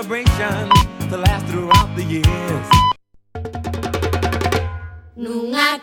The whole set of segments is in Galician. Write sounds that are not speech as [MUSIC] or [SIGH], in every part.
celebration to last throughout the years. Nunha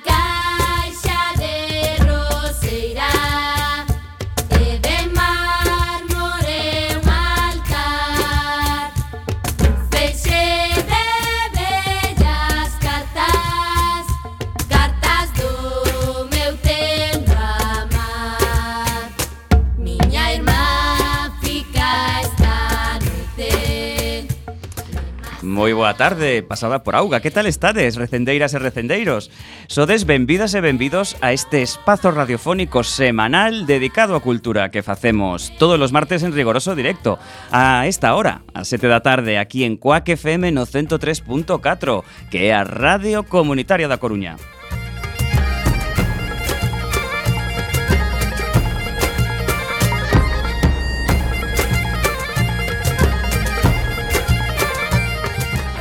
boa tarde, pasada por auga Que tal estades, recendeiras e recendeiros? Sodes benvidas e benvidos a este espazo radiofónico semanal dedicado á cultura que facemos todos os martes en rigoroso directo a esta hora, a 7 da tarde aquí en Cuac FM no 103.4 que é a Radio Comunitaria da Coruña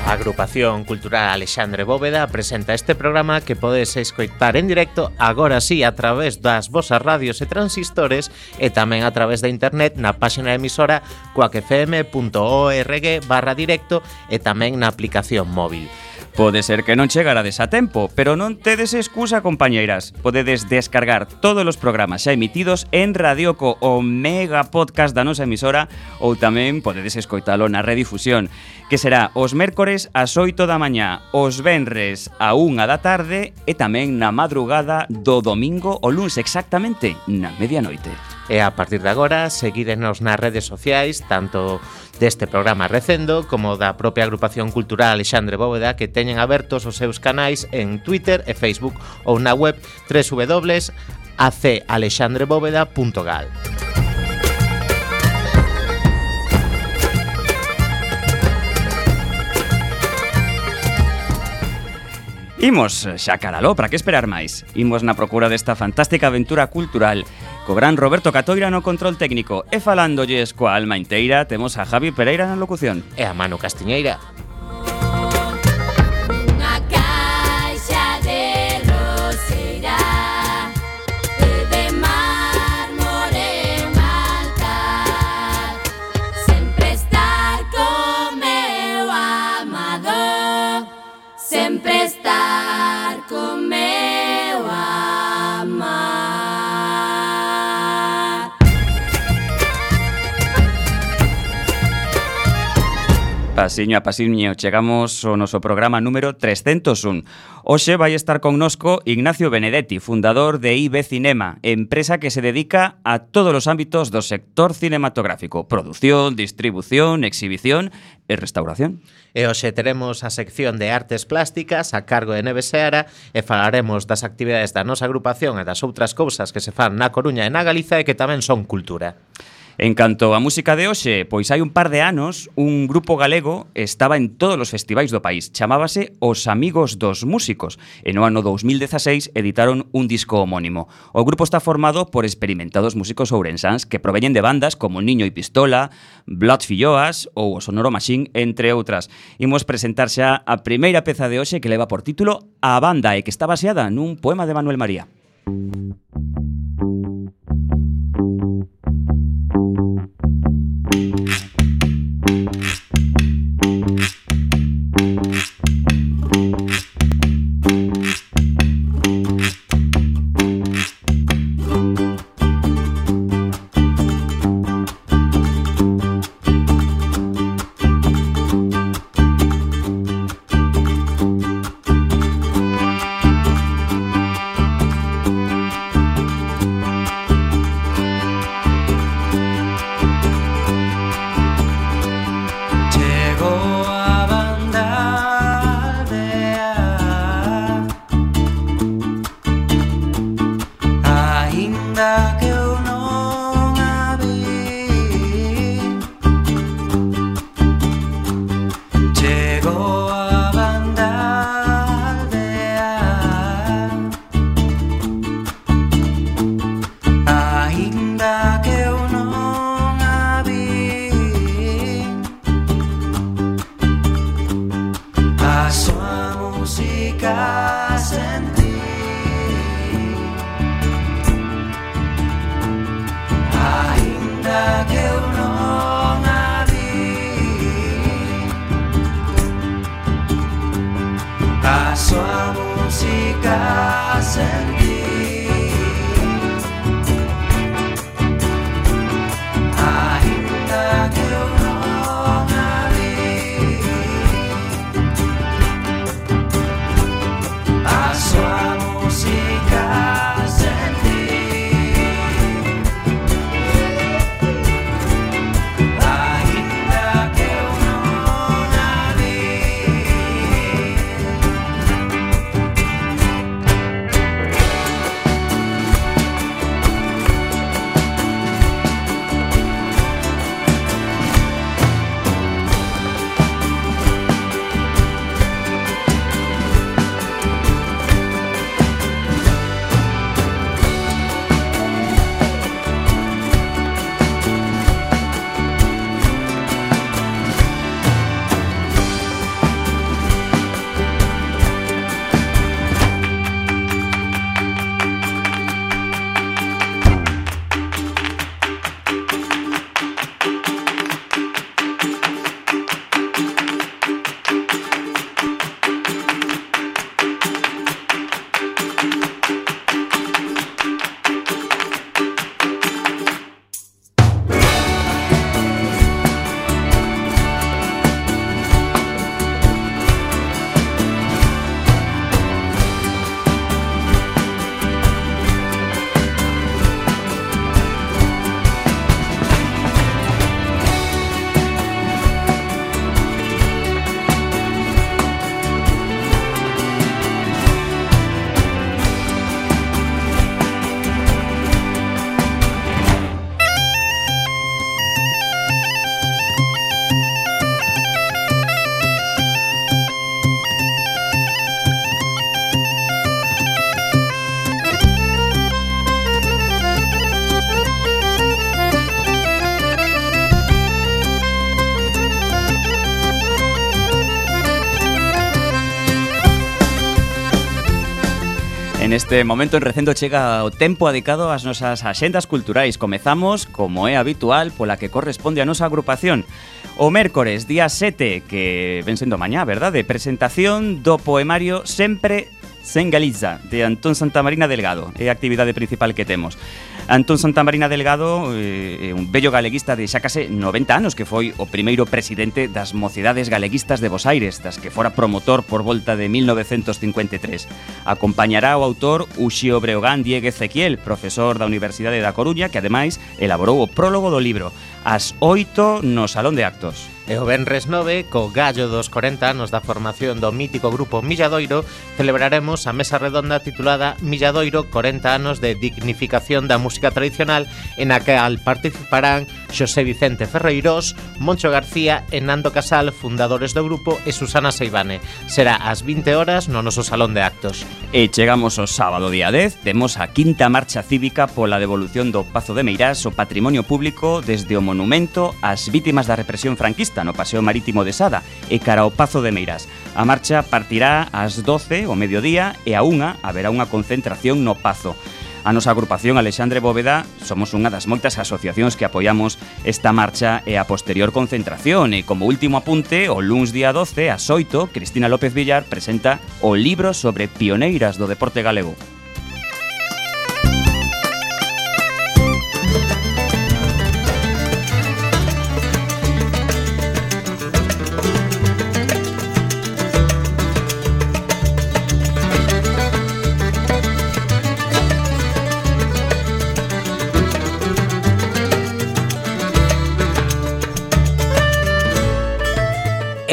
A agrupación cultural Alexandre Bóveda presenta este programa que podes escoitar en directo agora sí a través das vosas radios e transistores e tamén a través da internet na páxina da emisora coacfm.org barra directo e tamén na aplicación móvil. Pode ser que non chegarades a tempo, pero non tedes excusa, compañeiras. Podedes descargar todos os programas xa emitidos en Radioco, o mega podcast da nosa emisora, ou tamén podedes escoitalo na redifusión, que será os mércores ás 8 da mañá, os venres a 1 da tarde e tamén na madrugada do domingo o luns exactamente na medianoite. E a partir de agora, seguídenos nas redes sociais, tanto deste programa Recendo como da propia agrupación cultural Alexandre Bóveda que teñen abertos os seus canais en Twitter e Facebook ou na web www.acalexandrebóveda.gal. Imos xa caraló, para que esperar máis? Imos na procura desta fantástica aventura cultural Cobran Roberto Catoira no control técnico e falándolle coa alma inteira temos a Javi Pereira na locución. E a Manu Castiñeira. Pasiño a pasiño chegamos ao noso programa número 301. Hoxe vai estar connosco Ignacio Benedetti, fundador de IB Cinema, empresa que se dedica a todos os ámbitos do sector cinematográfico, produción, distribución, exhibición e restauración. E hoxe teremos a sección de artes plásticas a cargo de Neves Seara e falaremos das actividades da nosa agrupación e das outras cousas que se fan na Coruña e na Galiza e que tamén son cultura. En canto á música de hoxe, pois hai un par de anos un grupo galego estaba en todos os festivais do país. Chamábase Os Amigos dos Músicos e no ano 2016 editaron un disco homónimo. O grupo está formado por experimentados músicos ourensáns que proveñen de bandas como Niño e Pistola, Blood Filloas ou o Sonoro Machine, entre outras. Imos presentar xa a primeira peza de hoxe que leva por título A Banda e que está baseada nun poema de Manuel María. Música Neste momento en Recendo chega o tempo adicado ás nosas axendas culturais. Comezamos, como é habitual, pola que corresponde a nosa agrupación. O mércores, día 7, que ven sendo mañá, verdade? Presentación do poemario Sempre sen Galiza, de Antón Santa Marina Delgado. É a actividade principal que temos. Antón Santamarina Delgado é eh, un bello galeguista de xa case 90 anos que foi o primeiro presidente das mocidades Galeguistas de Bos Aires, das que fora promotor por volta de 1953. Acompañará o autor Uxío Breogán Diego Ezequiel, profesor da Universidade da Coruña, que ademais elaborou o prólogo do libro As oito no Salón de Actos. E o Benres 9, co Gallo dos 40 anos da formación do mítico grupo Milladoiro, celebraremos a mesa redonda titulada Milladoiro 40 anos de dignificación da música tradicional, en a que al participarán Xosé Vicente Ferreirós, Moncho García e Nando Casal, fundadores do grupo, e Susana Seibane. Será ás 20 horas no noso salón de actos. E chegamos ao sábado día 10, temos a quinta marcha cívica pola devolución do Pazo de Meirás o patrimonio público desde o monumento ás vítimas da represión franquista no Paseo Marítimo de Sada e cara ao Pazo de Meirás. A marcha partirá ás 12 o mediodía e a unha haberá unha concentración no Pazo. A nosa agrupación Alexandre Bóveda somos unha das moitas asociacións que apoiamos esta marcha e a posterior concentración. E como último apunte, o luns día 12 a 8, Cristina López Villar presenta o libro sobre pioneiras do deporte galego.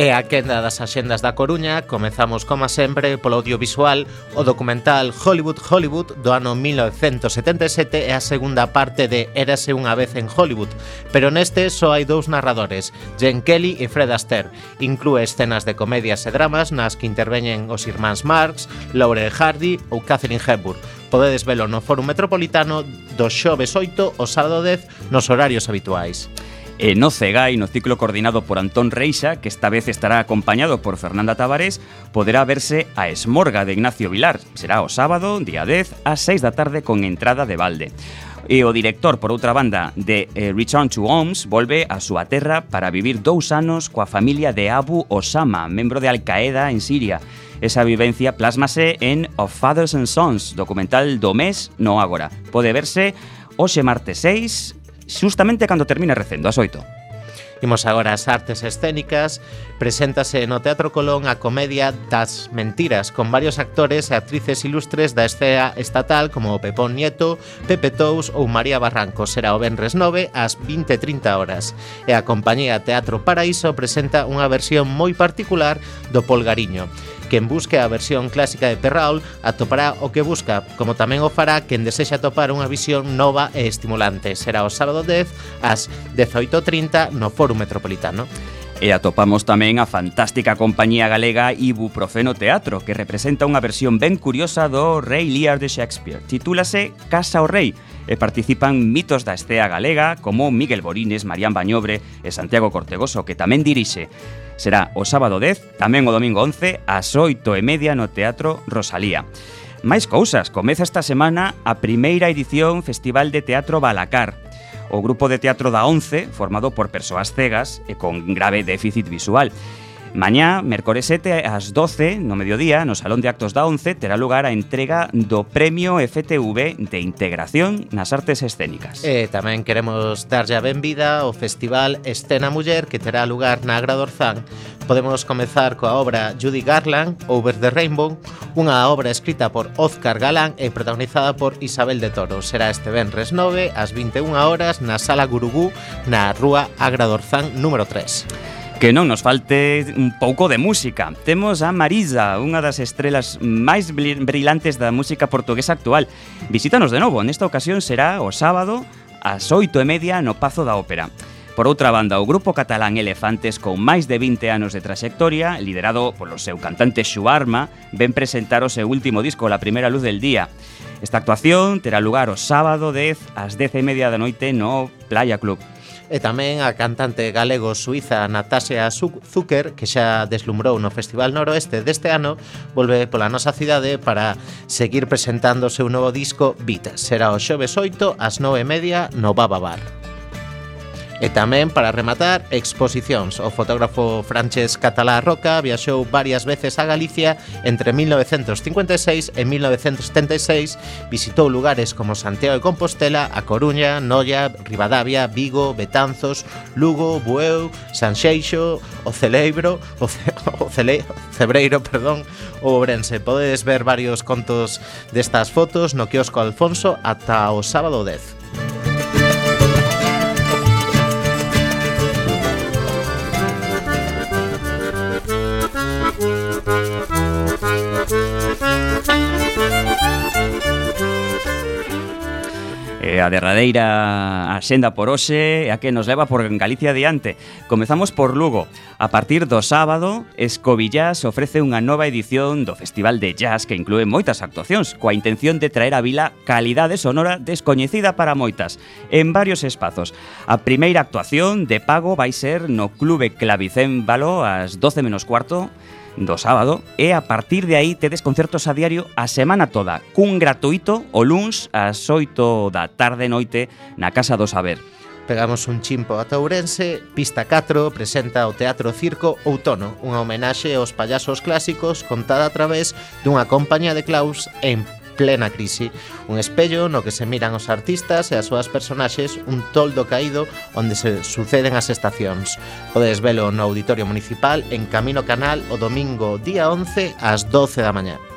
e a quenda das axendas da Coruña comezamos, como sempre, polo audiovisual o documental Hollywood Hollywood do ano 1977 é a segunda parte de Érase unha vez en Hollywood. Pero neste só hai dous narradores Jen Kelly e Fred Astaire. Inclúe escenas de comedias e dramas nas que interveñen os irmáns Marx Laurel Hardy ou Catherine Hepburn. Podedes velo no Fórum Metropolitano do xoves 8 ao sábado 10 nos horarios habituais. E no Cegai, no ciclo coordinado por Antón Reixa, que esta vez estará acompañado por Fernanda Tavares, poderá verse a Esmorga de Ignacio Vilar. Será o sábado, día 10, a 6 da tarde con entrada de balde. E o director, por outra banda, de eh, Return to Homs volve a súa terra para vivir dous anos coa familia de Abu Osama, membro de Al-Qaeda en Siria. Esa vivencia plásmase en Of Fathers and Sons, documental do mes, no agora. Pode verse hoxe martes 6 xustamente cando termina recendo, as oito. Imos agora ás artes escénicas. Preséntase no Teatro Colón a comedia Das Mentiras, con varios actores e actrices ilustres da escena estatal como Pepón Nieto, Pepe Tous ou María Barranco. Será o Benres 9 ás 20.30 horas. E a compañía Teatro Paraíso presenta unha versión moi particular do Polgariño. Quen busque a versión clásica de Perrault atopará o que busca, como tamén o fará quen desexa atopar unha visión nova e estimulante. Será o sábado 10 ás 18.30 no Foro Metropolitano. E atopamos tamén a fantástica compañía galega Ibuprofeno Teatro, que representa unha versión ben curiosa do Rei Lear de Shakespeare. Titúlase Casa o Rei e participan mitos da estea galega como Miguel Borines, Marián Bañobre e Santiago Cortegoso, que tamén dirixe. Será o sábado 10, tamén o domingo 11, ás 8 e media no Teatro Rosalía. Máis cousas, comeza esta semana a primeira edición Festival de Teatro Balacar, o grupo de teatro da 11, formado por persoas cegas e con grave déficit visual. Mañá, mércores 7 ás 12 no mediodía, no Salón de Actos da 11, terá lugar a entrega do Premio FTV de Integración nas Artes Escénicas. E tamén queremos darlle a benvida ao Festival Escena Muller que terá lugar na Agra Dorzán. Podemos comezar coa obra Judy Garland, Over the Rainbow, unha obra escrita por Óscar Galán e protagonizada por Isabel de Toro. Será este venres 9 ás 21 horas na Sala Gurugú na Rúa Agra Dorzán número 3 que non nos falte un pouco de música. Temos a Marisa, unha das estrelas máis brillantes da música portuguesa actual. Visítanos de novo, nesta ocasión será o sábado ás oito e media no Pazo da Ópera. Por outra banda, o grupo catalán Elefantes, con máis de 20 anos de traxectoria, liderado polo seu cantante Xuarma, ven presentar o seu último disco, La Primera Luz del Día. Esta actuación terá lugar o sábado 10 ás 10 e media da noite no Playa Club e tamén a cantante galego-suiza Natasia Zucker, que xa deslumbrou no Festival Noroeste deste ano, volve pola nosa cidade para seguir presentando o seu novo disco Beat. Será o xoves 8 ás 9 e media no Baba Bar. E tamén, para rematar, exposicións. O fotógrafo Frances Catalá Roca viaxou varias veces a Galicia entre 1956 e 1976, visitou lugares como Santiago de Compostela, A Coruña, Noia, Rivadavia, Vigo, Betanzos, Lugo, Bueu, Sanxeixo, O Celeibro, O, Ce o Cele Cebreiro, perdón, o Ourense. Podedes ver varios contos destas fotos no quiosco Alfonso ata o sábado 10. eh, a derradeira a senda por hoxe e a que nos leva por Galicia adiante. Comezamos por Lugo. A partir do sábado, Escobillás ofrece unha nova edición do Festival de Jazz que inclúe moitas actuacións, coa intención de traer a vila calidade sonora descoñecida para moitas, en varios espazos. A primeira actuación de pago vai ser no Clube Clavicémbalo ás 12 menos cuarto do sábado e a partir de aí tedes concertos a diario a semana toda, cun gratuito o luns ás 8 da tarde noite na Casa do Saber. Pegamos un chimpo a Ourense, Pista 4 presenta o Teatro Circo Outono, unha homenaxe aos payasos clásicos contada a través dunha compañía de claus en plena crise, un espello no que se miran os artistas e as súas personaxes, un toldo caído onde se suceden as estacións. Podes velo no Auditorio Municipal en Camino Canal o domingo día 11 ás 12 da mañá.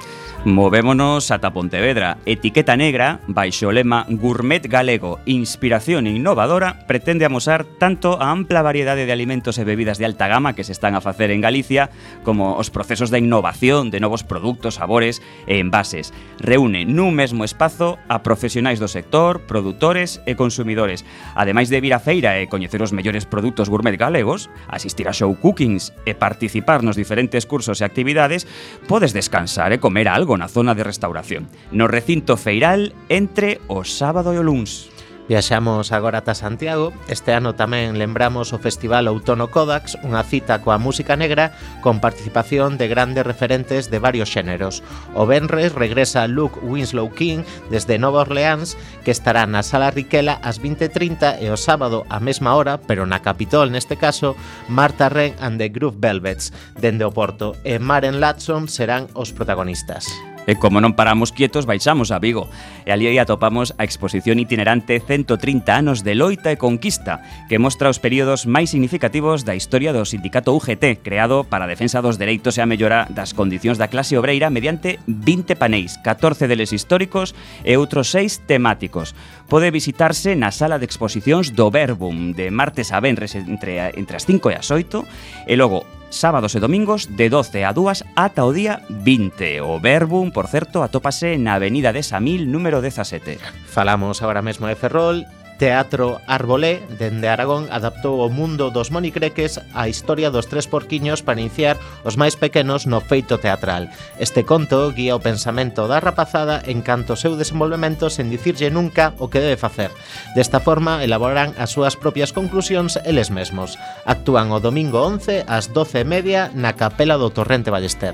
Movémonos ata Pontevedra. Etiqueta Negra, baixo o lema Gourmet Galego, inspiración innovadora, pretende amosar tanto a ampla variedade de alimentos e bebidas de alta gama que se están a facer en Galicia, como os procesos de innovación de novos produtos, sabores e envases. Reúne nun mesmo espazo a profesionais do sector, produtores e consumidores. Ademais de vir a feira e coñecer os mellores produtos gourmet galegos, asistir a show cookings e participar nos diferentes cursos e actividades, podes descansar e comer algo con a zona de restauración, no recinto feiral entre o sábado e o luns. Viaxamos agora ata Santiago. Este ano tamén lembramos o Festival Outono Kodax, unha cita coa música negra con participación de grandes referentes de varios xéneros. O Benres regresa Luke Winslow King desde Nova Orleans, que estará na Sala Riquela ás 20.30 e o sábado á mesma hora, pero na Capitol neste caso, Marta Ren and the Groove Velvets, dende o Porto, e Maren Latson serán os protagonistas. E como non paramos quietos, baixamos a Vigo. E ali aí atopamos a exposición itinerante 130 anos de loita e conquista, que mostra os períodos máis significativos da historia do sindicato UGT, creado para a defensa dos dereitos e a mellora das condicións da clase obreira mediante 20 paneis, 14 deles históricos e outros 6 temáticos. Pode visitarse na sala de exposicións do Verbum, de martes a venres entre, entre as 5 e as 8, e logo sábados e domingos de 12 a 2 ata o día 20. O Verbum, por certo, atópase na Avenida de Samil, número 17. Falamos agora mesmo de Ferrol Teatro Arbolé, dende Aragón, adaptou o mundo dos monicreques á historia dos tres porquiños para iniciar os máis pequenos no feito teatral. Este conto guía o pensamento da rapazada en canto seu desenvolvemento sen dicirlle nunca o que debe facer. Desta forma, elaboran as súas propias conclusións eles mesmos. Actúan o domingo 11 ás 12 media na Capela do Torrente Ballester.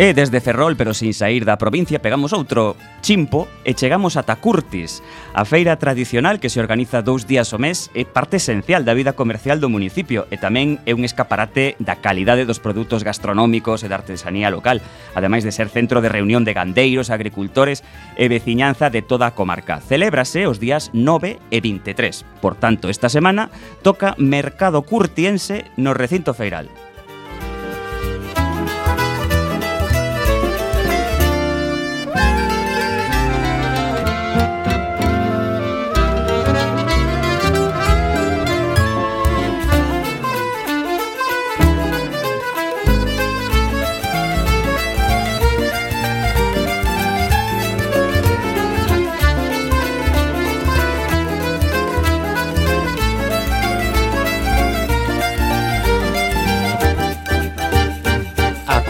E desde Ferrol, pero sin sair da provincia, pegamos outro chimpo e chegamos ata Curtis, a feira tradicional que se organiza dous días ao mes é parte esencial da vida comercial do municipio e tamén é un escaparate da calidade dos produtos gastronómicos e da artesanía local, ademais de ser centro de reunión de gandeiros, agricultores e veciñanza de toda a comarca. Celébrase os días 9 e 23. Por tanto, esta semana toca Mercado Curtiense no recinto feiral.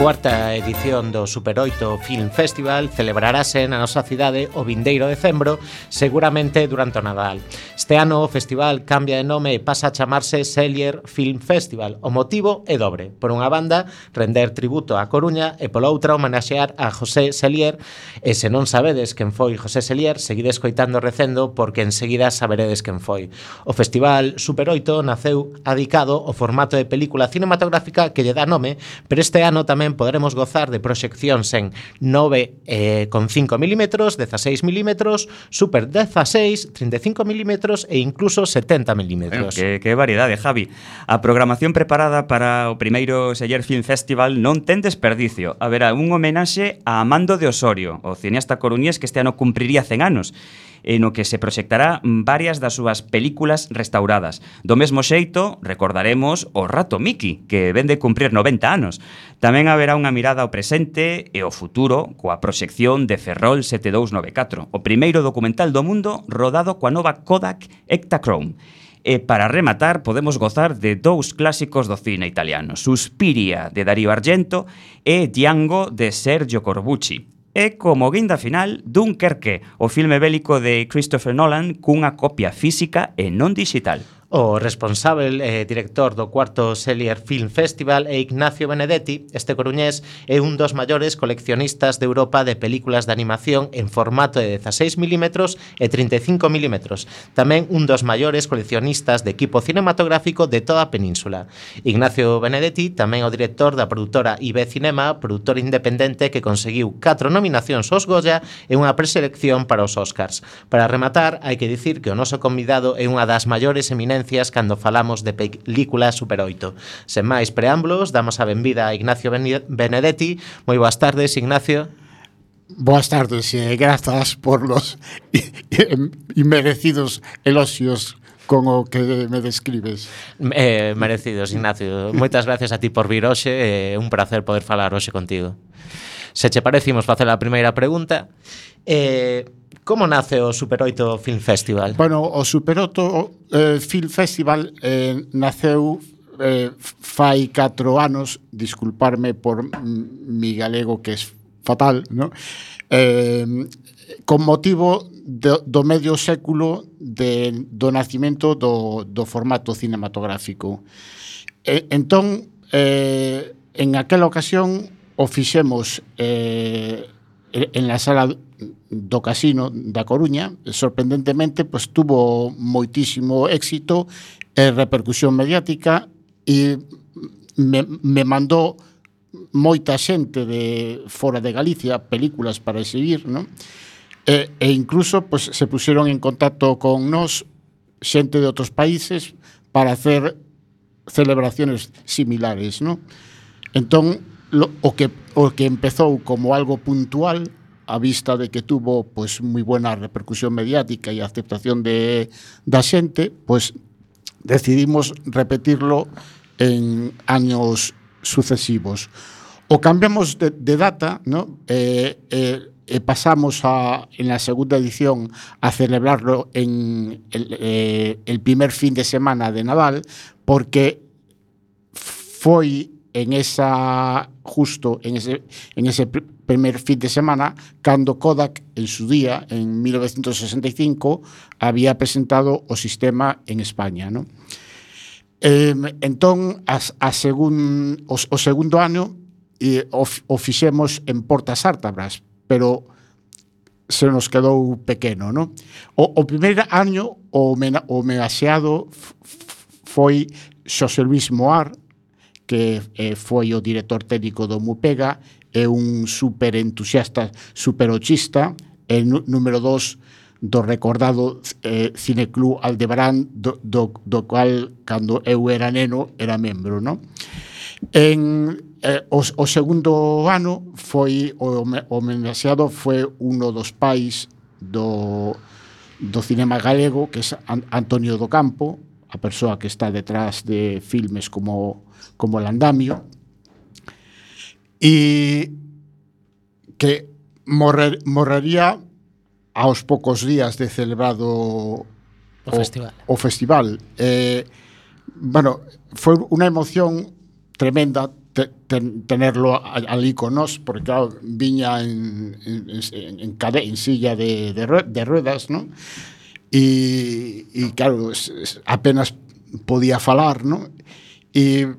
cuarta edición do Super 8 Film Festival celebrarase na nosa cidade o vindeiro decembro, seguramente durante o Nadal. Este ano o festival cambia de nome e pasa a chamarse Sellier Film Festival. O motivo é dobre. Por unha banda, render tributo a Coruña e pola outra homenaxear a José Sellier. E se non sabedes quen foi José Sellier, seguide escoitando recendo porque enseguida saberedes quen foi. O festival Super 8 naceu adicado ao formato de película cinematográfica que lle dá nome, pero este ano tamén tamén poderemos gozar de proxeccións en 9,5 eh, mm, 16 mm, super 16, 35 mm e incluso 70 mm. Bueno, que, que variedade, Javi. A programación preparada para o primeiro Seller Film Festival non ten desperdicio. Haberá un homenaxe a Amando de Osorio, o cineasta coruñés que este ano cumpriría 100 anos e no que se proxectará varias das súas películas restauradas. Do mesmo xeito, recordaremos o Rato Miki, que vende cumprir 90 anos. Tamén haberá unha mirada ao presente e ao futuro coa proxección de Ferrol 7294, o primeiro documental do mundo rodado coa nova Kodak Ektachrome. E para rematar, podemos gozar de dous clásicos do cine italiano, Suspiria, de Darío Argento, e Django, de Sergio Corbucci é como guinda final Dunkerque, o filme bélico de Christopher Nolan cunha copia física e non digital. O responsável e eh, director do cuarto Sellier Film Festival é Ignacio Benedetti, este coruñés é un dos maiores coleccionistas de Europa de películas de animación en formato de 16 mm e 35 mm. Tamén un dos maiores coleccionistas de equipo cinematográfico de toda a península. Ignacio Benedetti tamén é o director da produtora IB Cinema, produtor independente que conseguiu 4 nominacións aos Goya e unha preselección para os Oscars. Para rematar, hai que dicir que o noso convidado é unha das maiores eminencias referencias cando falamos de película Super 8. Sen máis preámbulos, damos a benvida a Ignacio Benedetti. Moi boas tardes, Ignacio. Boas tardes e grazas por los [LAUGHS] inmerecidos elogios con o que me describes. Eh, merecidos, Ignacio. Moitas gracias a ti por vir hoxe, é eh, un placer poder falar hoxe contigo. Se che parecimos facer a primeira pregunta, eh, Como nace o Super 8 Film Festival? Bueno, o Super 8 eh, Film Festival eh, naceu eh, fai 4 anos, disculparme por mi galego que é fatal, ¿no? eh, con motivo do, do medio século de, do nacimento do, do formato cinematográfico. E, entón, eh, en aquela ocasión, o fixemos eh, en la sala do Casino da Coruña, sorprendentemente, pues, tuvo moitísimo éxito e repercusión mediática e me, me mandou moita xente de fora de Galicia películas para exhibir, non? E, e incluso pues, se puseron en contacto con nós xente de outros países para hacer celebraciones similares, non? Entón, lo, o, que, o que empezou como algo puntual a vista de que tuvo pues moi buena repercusión mediática e aceptación de da xente, pues decidimos repetirlo en años sucesivos. O cambiamos de, de data, ¿no? Eh, eh, e pasamos a, en la segunda edición a celebrarlo en el, eh, el primer fin de semana de Nadal, porque foi en esa justo en ese en ese primer fin de semana cando Kodak en su día en 1965 había presentado o sistema en España, ¿no? Eh, entón as, a segun, o, o segundo ano eh, o, o fixemos en Portas Ártabras, pero se nos quedou pequeno, ¿no? O, o primeiro año o, mena, o homenaxeado foi Xosé Luis Moar, que eh, foi o director técnico do Mupega, é un super entusiasta, super ochista, e número dos do recordado eh, Cineclub Aldebarán, do, do, do cual, cando eu era neno, era membro, non? En, eh, o, o segundo ano foi o homenaxeado foi uno dos pais do, do cinema galego que é Antonio do Campo a persoa que está detrás de filmes como como el andamio, e que morrer, morrería aos poucos días de celebrado o, o festival. O festival. Eh, bueno, foi unha emoción tremenda te, ten, tenerlo ali con nos, porque claro, viña en, en, en, cade, en silla de, de, de ruedas, ¿no? E, e claro, apenas podía falar, ¿no? E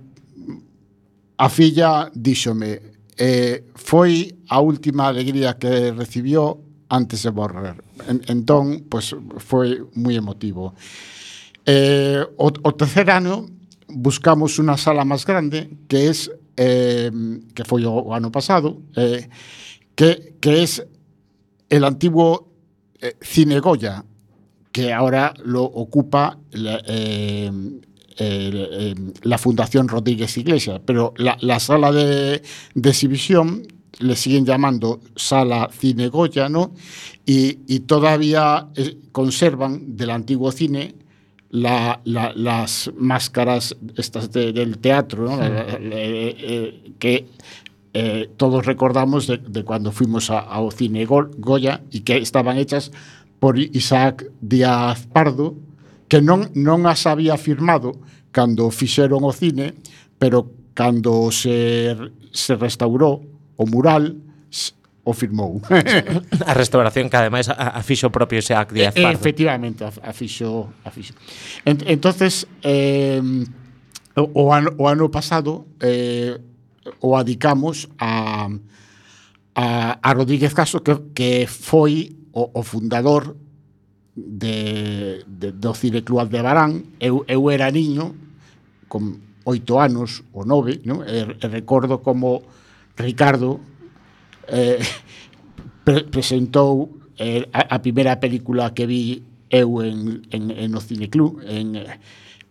A filla díxome, eh, foi a última alegría que recibió antes de morrer. En, entón, pues, foi moi emotivo. Eh, o, o tercer ano buscamos unha sala máis grande que é eh, que foi o, o ano pasado eh, que, que é el antiguo eh, Cinegoya que ahora lo ocupa la, eh, eh, la Fundación Rodríguez Iglesias, pero la, la sala de, de, exhibición le siguen llamando Sala Cine Goya, ¿no? Y, y todavía eh, conservan del antiguo cine la, la, las máscaras estas de, del teatro, ¿no? Sí. Eh, eh, que eh, todos recordamos de, de, cuando fuimos a, Go Goya y que estaban hechas por Isaac Díaz Pardo, que non, non as había firmado cando fixeron o cine, pero cando se, se restaurou o mural, o firmou. [LAUGHS] a restauración que ademais a, a fixo propio ese Act Díaz Pardo. Efectivamente, a, a fixo, a fixo. En, entonces, eh, o, ano, o ano pasado eh, o adicamos a, a, a Rodríguez Caso, que, que foi o, o fundador de, de, do Cineclub de Barán, eu, eu era niño, con oito anos ou nove, non? E, e recordo como Ricardo eh, [LAUGHS] pre presentou eh, a, a primeira película que vi eu en, en, en o Cineclub, en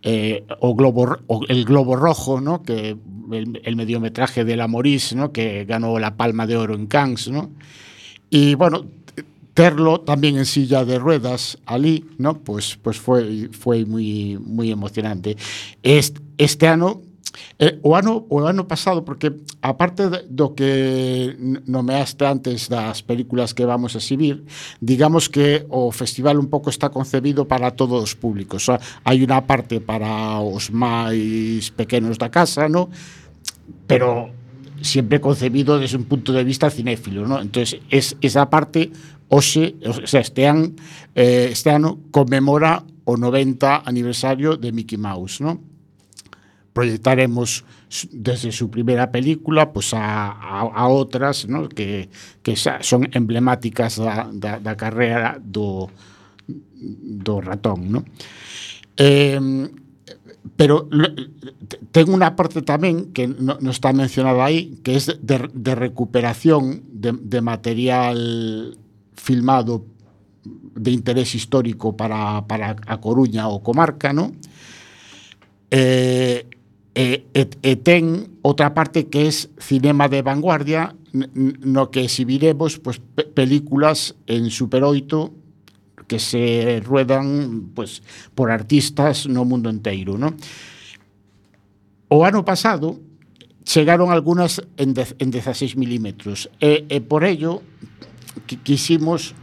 eh, o globo o, el globo rojo, ¿no? que el, el mediometraje de la Morís, ¿no? que ganó la Palma de Oro en Cannes, ¿no? Y bueno, terlo tamén en silla de ruedas ali, ¿no? Pues pues foi foi moi moi emocionante. Este, este ano Eh, o ano o ano pasado porque aparte do que nomeaste antes das películas que vamos a exhibir, digamos que o festival un pouco está concebido para todos os públicos. O sea, hai unha parte para os máis pequenos da casa, ¿no? Pero siempre concebido desde un punto de vista cinéfilo, ¿no? Entonces, es esa parte hoxe, o sea, este, an, eh, este ano conmemora o 90 aniversario de Mickey Mouse, non? proyectaremos desde su primera película pues a, a, a outras ¿no? que, que son emblemáticas da, da, da carreira do, do ratón. ¿no? Eh, pero ten unha parte tamén que non no está mencionada aí, que é de, de recuperación de, de material filmado de interés histórico para, para a Coruña ou comarca, no? E, e, e, e ten outra parte que é cinema de vanguardia no que exhibiremos pues, películas en Super 8 que se ruedan pues, por artistas no mundo inteiro. ¿no? O ano pasado chegaron algunas en, de, en 16 milímetros e, e por ello quisimos,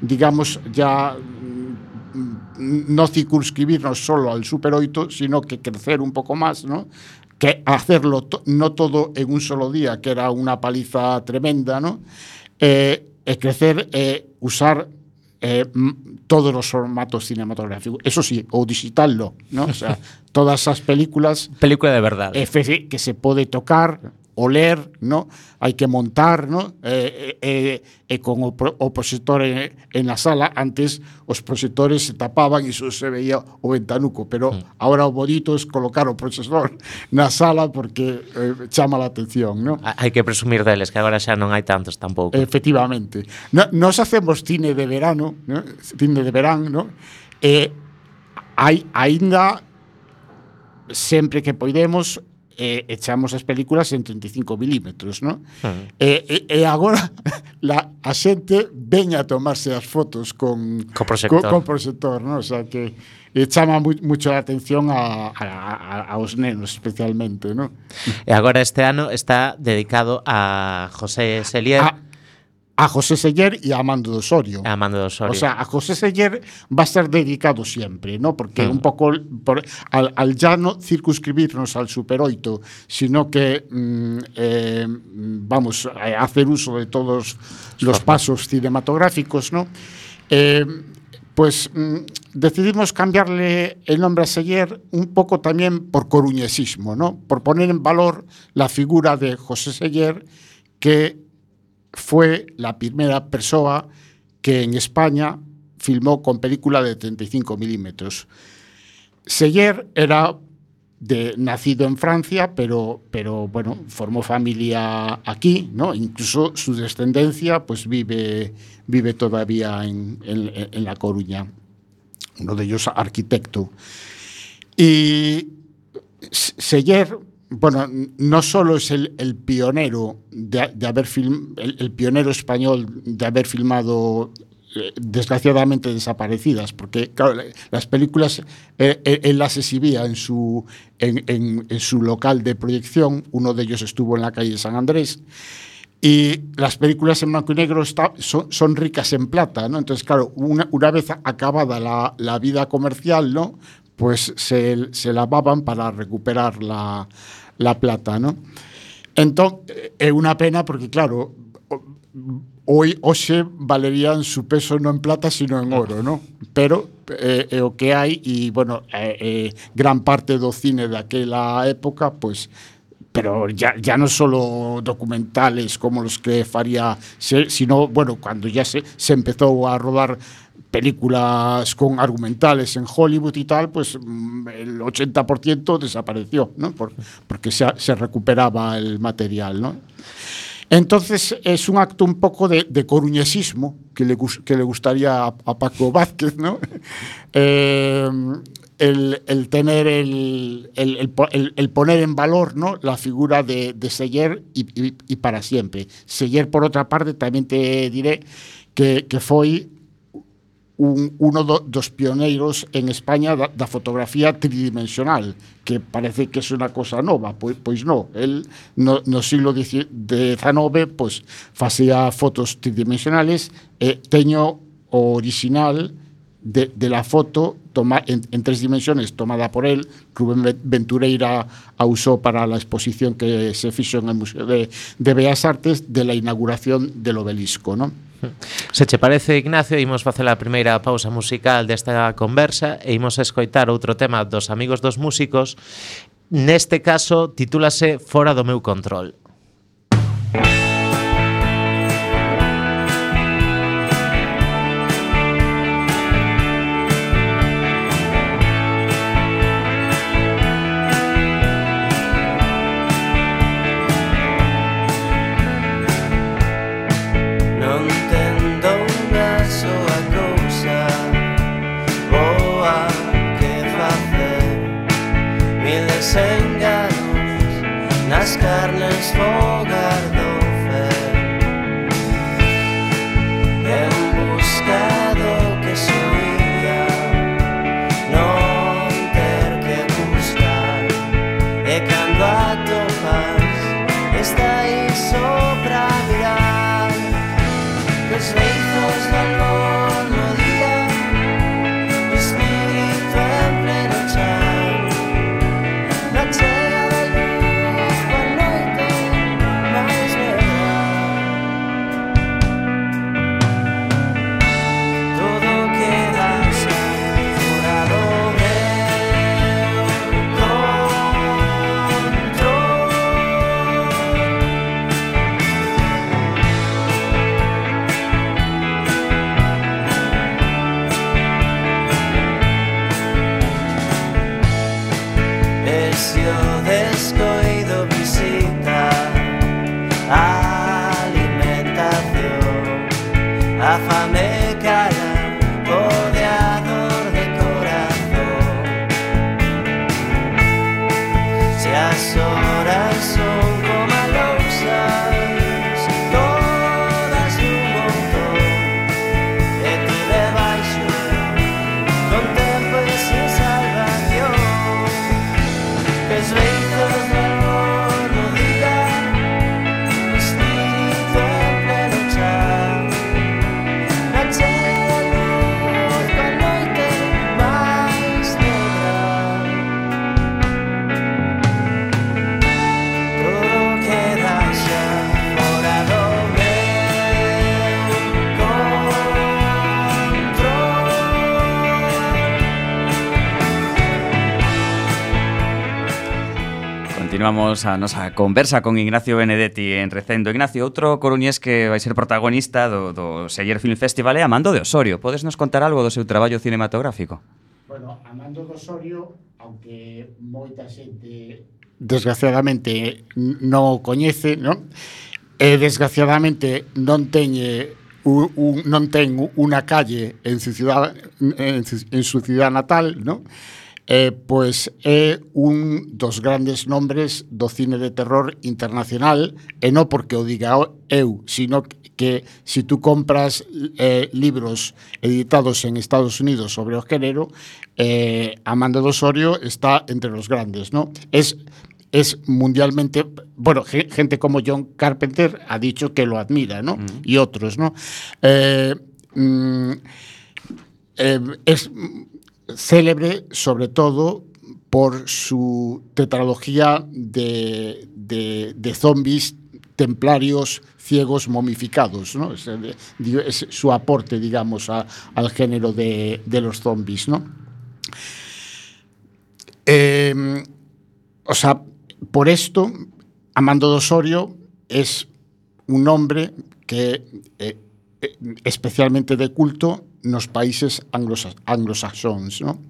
digamos, ya mm, no circunscribirnos solo al Super 8, sino que crecer un poco más, ¿no? Que hacerlo to no todo en un solo día, que era una paliza tremenda, ¿no? Eh, eh, crecer, eh, usar eh, todos los formatos cinematográficos. Eso sí, o digitallo, ¿no? O sea, [LAUGHS] todas esas películas... Película de verdad. que se puede tocar, oler, no? hai que montar, no? e, eh, e con o, o proxector en, en a sala, antes os proxectores se tapaban e só se veía o ventanuco, pero mm. agora o bonito é colocar o proxector na sala porque eh, chama a atención. No? Ah, hai que presumir deles, que agora xa non hai tantos tampouco. Efectivamente. No, nos hacemos cine de verano, no? cine de verán, no? e hai aínda sempre que poidemos eh, echamos as películas en 35 milímetros, non? Uh. Ah. E, e, e agora [LAUGHS] la, a xente ven a tomarse as fotos con co proxector, co, con proxector non? O sea que e chama mu mucho a atención a, a, a, aos nenos especialmente, non? E agora este ano está dedicado a José Selier. A, a José Seller e a Amando de Osorio. a Mando do Osorio. O sea, a José Seller va a ser dedicado siempre, ¿no? Porque Mm. un poco por, al, al ya no circunscribirnos al Super 8, sino que mm, eh, vamos a hacer uso de todos los pasos cinematográficos, ¿no? Eh, pues mm, decidimos cambiarle el nombre a Seller un poco también por coruñesismo, ¿no? Por poner en valor la figura de José Seller, que fue la primera persona que en España filmó con película de 35 milímetros. Seyer era nacido en Francia, pero, pero bueno, formó familia aquí, ¿no? Incluso su descendencia pues vive, vive todavía en, en- La Coruña. Uno de ellos arquitecto. Y Seller, bueno, no solo es el, pionero de, haber el, pionero español de haber filmado eh, desgraciadamente desaparecidas, porque las películas eh, eh, él las exhibía en su, en su local de proyección, uno de ellos estuvo en la calle San Andrés, y las películas en blanco y negro está- son, son ricas en plata, ¿no? Entonces, claro, una, una vez acabada la, la vida comercial, ¿no? Pues se, se lavaban para recuperar la, La Plata, ¿no? Entón, é unha pena porque, claro, hoy hoxe valerían su peso non en plata, sino en oro, ¿no? Pero eh, é o que hai e, bueno, eh, eh, gran parte do cine daquela época, pues, pero ya, ya non solo documentales como los que faría, sino, bueno, cuando ya se, se empezou a rodar películas con argumentales en Hollywood y tal, pues mm, el 80% desapareció, ¿no? Por- porque se, se recuperaba el material, ¿no? Entonces es un acto un poco de, de coruñesismo que le, que le gustaría a, a Paco Vázquez, ¿no? [LAUGHS] Eh, el, el tener el, el, el po- el- el poner en valor ¿no? la figura de, de Seller y, y- y para siempre. Seller, por otra parte, también te diré que, que foi un, uno do, dos pioneiros en España da, da fotografía tridimensional, que parece que é unha cosa nova, pois, pois no, el no, no siglo XIX pois, facía fotos tridimensionales e teño o original de, de la foto toma, en, en tres dimensiones tomada por él, Rubén Ventureira a usó para la exposición que se fixo en el Museo de, de Bellas Artes de la inauguración del obelisco, ¿no? Se che parece, Ignacio, imos facer a primeira pausa musical desta conversa e imos escoitar outro tema dos amigos dos músicos. Neste caso, titúlase Fora do meu control. continuamos a nosa conversa con Ignacio Benedetti en Recendo. Ignacio, outro coruñés que vai ser protagonista do, do Seller Film Festival é Amando de Osorio. Podes nos contar algo do seu traballo cinematográfico? Bueno, Amando de Osorio, aunque moita xente desgraciadamente non o coñece, non? E desgraciadamente non teñe un, un, non ten unha calle en su ciudad en, en su ciudad natal, non? eh, pois é un dos grandes nombres do cine de terror internacional, e non porque o diga eu, sino que si tú compras eh, libros editados en Estados Unidos sobre o género, eh, Amanda Osorio está entre los grandes, ¿no? Es es mundialmente, bueno, gente como John Carpenter ha dicho que lo admira, ¿no? Mm. Y otros, ¿no? Eh, mm, eh, es célebre sobre todo por su tetralogía de, de, zombies templarios ciegos momificados, ¿no? Es, eh, es su aporte, digamos, a- al género de, de los zombies, ¿no? Eh, o sea, por esto, Amando de Osorio es un hombre que eh, eh, especialmente de culto nos países anglos, anglosaxóns, non?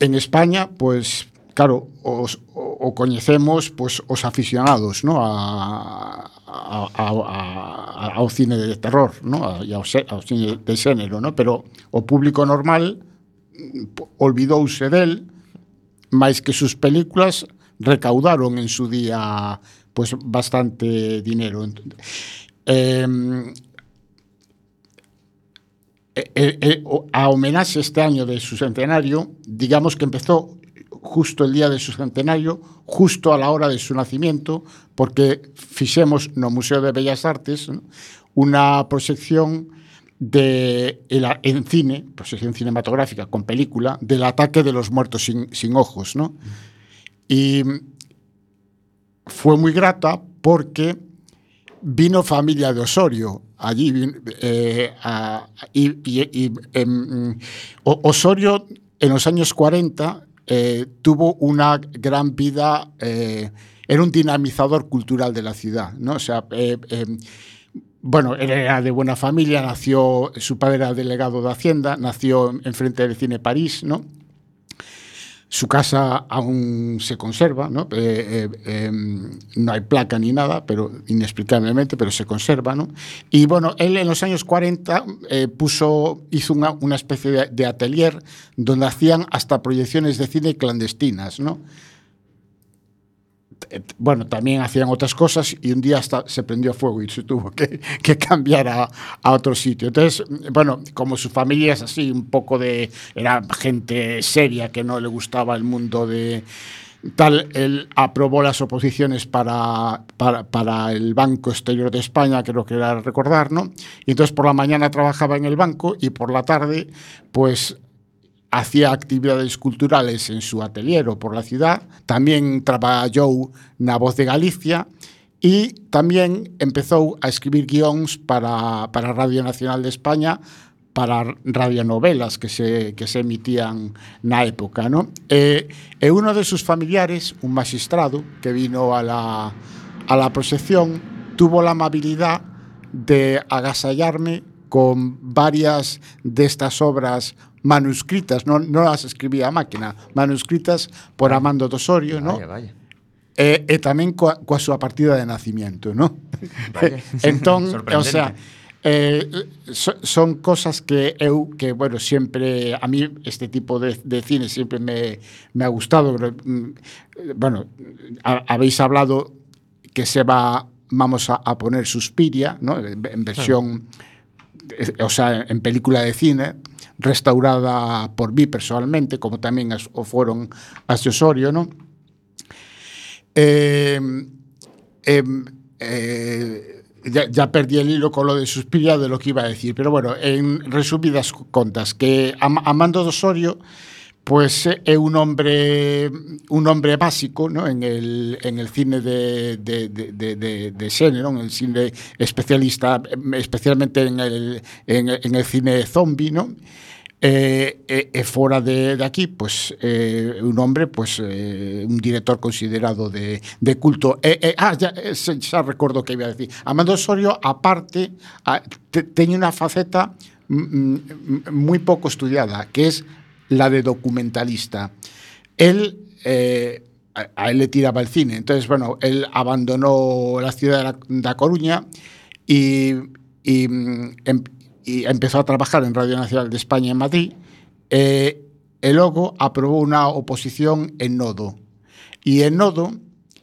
En España, pois, claro, os, o, o coñecemos pois, os aficionados no? a, a, a, a, ao cine de terror no? a, e ao, ao cine de xénero, no? pero o público normal mm, olvidouse del máis que sus películas recaudaron en su día pois, bastante dinero. Eh, eh, eh, eh, a homenaxe este año de su centenario, digamos que empezó justo el día de su centenario, justo a la hora de su nacimiento, porque fixemos no Museo de Bellas Artes ¿no? unha proxección de en cine, proyección cinematográfica con película, del ataque de los muertos sin, ojos. Y fue muy grata porque vino familia de Osorio allí eh, y, em, Osorio en los años 40 eh, tuvo una gran vida, eh, era un dinamizador cultural de la ciudad, ¿no? O sea, em, bueno, era de buena familia, nació, su padre era delegado de Hacienda, nació enfrente del Cine París, ¿no? Su casa aún se conserva, ¿no? Eh, eh, no hay placa ni nada, pero inexplicablemente, pero se conserva, ¿no? Y bueno, él en los años 40 eh, puso, hizo una, una especie de, de atelier donde hacían hasta proyecciones de cine clandestinas, ¿no? Eh, bueno, también hacían otras cosas y un día hasta se prendió fuego y se tuvo que, que cambiar a, otro sitio. Entonces, bueno, como su familia es así, un poco de... Era gente seria que no le gustaba el mundo de... Tal, él aprobó las oposiciones para, para, para el Banco Exterior de España, creo que era recordar, ¿no? Y entonces por la mañana trabajaba en el banco y por la tarde, pues hacía actividades culturales en su ateliero por la ciudad, tamén traballou na Voz de Galicia e tamén empezou a escribir guións para, para Radio Nacional de España para radionovelas que se, que se emitían na época. ¿no? E, e uno de sus familiares, un magistrado que vino a la, a la proxección, tuvo la amabilidad de agasallarme con varias de estas obras manuscritas, non, non as escribía a máquina, manuscritas por ah. Amando Tosorio, vaya, non? Vaya. Eh, eh, e, e tamén coa, coa súa partida de nacimiento, non? [LAUGHS] [LAUGHS] entón, o sea, eh, so, son cosas que eu que bueno, sempre a mí este tipo de, de cine sempre me, me ha gustado mm, bueno, a, habéis hablado que se va vamos a, a poner Suspiria, ¿no? en, en versión claro. o sea, en película de cine, restaurada por mí personalmente, como tamén as, o foron as de Osorio, non? Eh, eh, eh, ya, ya perdí el hilo con lo de Suspiria de lo que iba a decir, pero bueno, en resumidas contas, que Am Amando de Osorio pues é eh, un hombre un hombre básico ¿no? en, el, en el cine de, de, de, de, de, de ¿no? en el cine especialista, especialmente en el, en, en el cine zombie, ¿no? Eh, e, e fora de, de aquí, pues eh, un hombre, pues eh, un director considerado de, de culto. Eh, eh, ah, ya, eh, xa recordo que iba a decir. Amando Osorio, aparte, a, te, teñe unha faceta mm, mm, moi pouco estudiada, que es la de documentalista. Él, eh, a, él le tiraba el cine, entonces, bueno, él abandonó la ciudad de la, da Coruña y, y, mm, em- e empezou a trabajar en Radio Nacional de España en Madrid eh, e logo aprobou unha oposición en Nodo. E en Nodo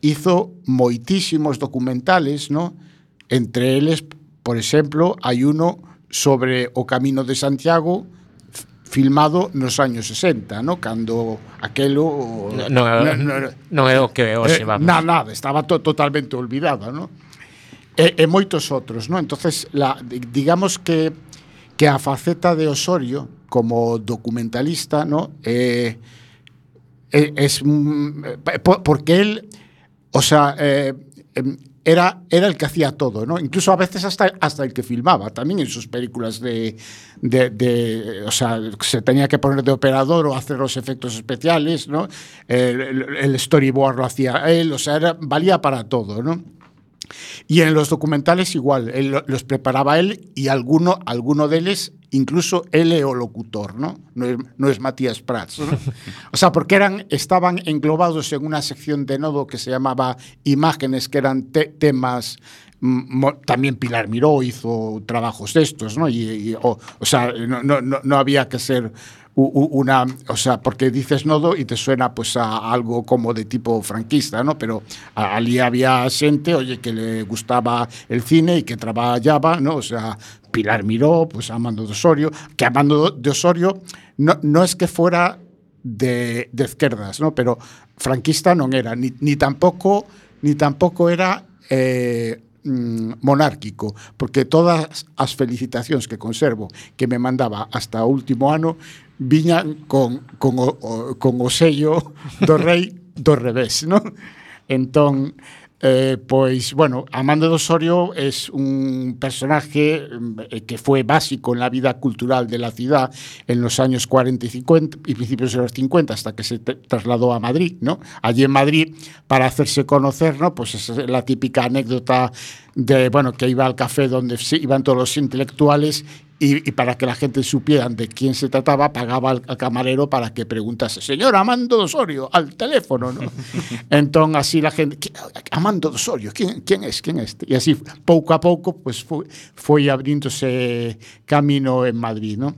hizo moitísimos documentales, no? entre eles, por exemplo, hai uno sobre o Camino de Santiago filmado nos años 60, no? cando aquelo... Non, non, non, non é o que hoxe, eh, vamos. Na, nada, estaba to, totalmente olvidada, no? e, e moitos outros, no? Entonces, la, digamos que que a faceta de Osorio como documentalista, ¿no? Eh, es mm, eh, po- porque él, o sea, eh, em, era, era el que hacía todo, ¿no? Incluso a veces hasta, hasta el que filmaba, también en sus películas de, o sea, se tenía que poner de operador o hacer los efectos especiales, ¿no? El, el- storyboard lo hacía él, o sea, valía para todo, ¿no? Y en los documentales igual, él lo- los preparaba él y alguno, alguno de ellos, incluso él o locutor, ¿no? No es, no es Matías Prats. ¿no? O sea, porque eran, estaban englobados en una sección de nodo que se llamaba Imágenes, que eran te- temas... mm, También Pilar Miró hizo trabajos de estos, ¿no? Y, y- o, o sea, no, no, no, había que ser una, o sea, porque dices nodo y te suena pues a algo como de tipo franquista, ¿no? Pero allí había gente, oye, que le gustaba el cine y que trabajaba, ¿no? O sea, Pilar Miró, pues Amando de Osorio, que Amando de Osorio no, no es que fuera de, de izquierdas, ¿no? Pero franquista no era, ni, ni tampoco, ni tampoco era eh, mm, monárquico, porque todas as felicitacións que conservo que me mandaba hasta último ano viñan con, con, o, con do rei do revés, eh, bueno, Amando de Osorio es un personaje eh, que fue básico en la vida cultural de la ciudad en los años 40 y 50 y principios de los 50 hasta que se trasladó a Madrid, ¿no? Allí en Madrid, para hacerse conocer, ¿no? Pues es la típica anécdota de, bueno, que iba al café donde iban todos los intelectuales y, y para que la gente supiera de quién se trataba, pagaba al, al camarero para que preguntase, señor Amando de Osorio, al teléfono, ¿no? [LAUGHS] Entón, así la gente, "¿Qui- Amando de Osorio, ¿quién, quién es, quién es? E así, pouco a pouco, pues foi, foi abríndose camino en Madrid, ¿no?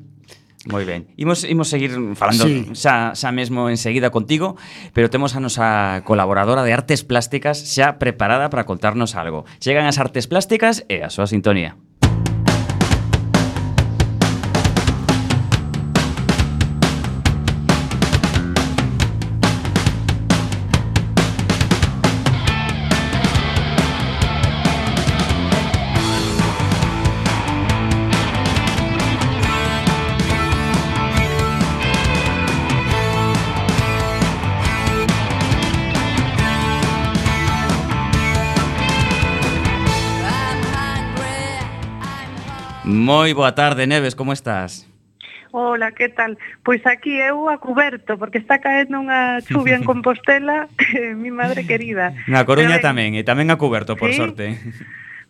Moi ben. Imos, imos seguir falando sí. xa, xa mesmo enseguida contigo, pero temos a nosa colaboradora de artes plásticas xa preparada para contarnos algo. Chegan as artes plásticas e a súa sintonía. Moi boa tarde, Neves, como estás? Hola, que tal? Pois aquí eu a cuberto, porque está caendo unha chuvia en [LAUGHS] Compostela, [LAUGHS] eh, mi madre querida. Na Coruña Pero, tamén, e tamén a cuberto, por ¿sí? sorte. [LAUGHS]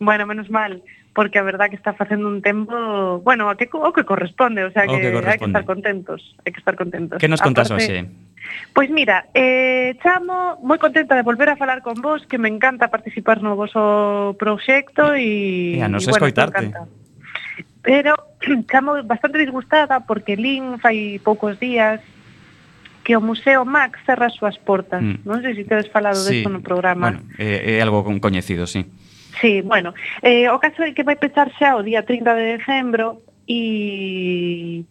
Bueno, menos mal, porque a verdad que está facendo un tempo, bueno, o que, o que corresponde, o sea que, o que hai que estar contentos, hai que estar contentos. Que nos contas hoxe? Pois mira, eh, chamo moi contenta de volver a falar con vos, que me encanta participar no voso proxecto e... E a nos bueno, escoitarte. Me encanta pero [CLEARS THROAT] chamo bastante disgustada porque Lin fai poucos días que o Museo Max cerra as súas portas. Mm. Non sei se tedes falado sí. desto no programa. Bueno, é, é algo con coñecido, sí. Sí, bueno, eh, o caso é que vai pechar xa o día 30 de decembro e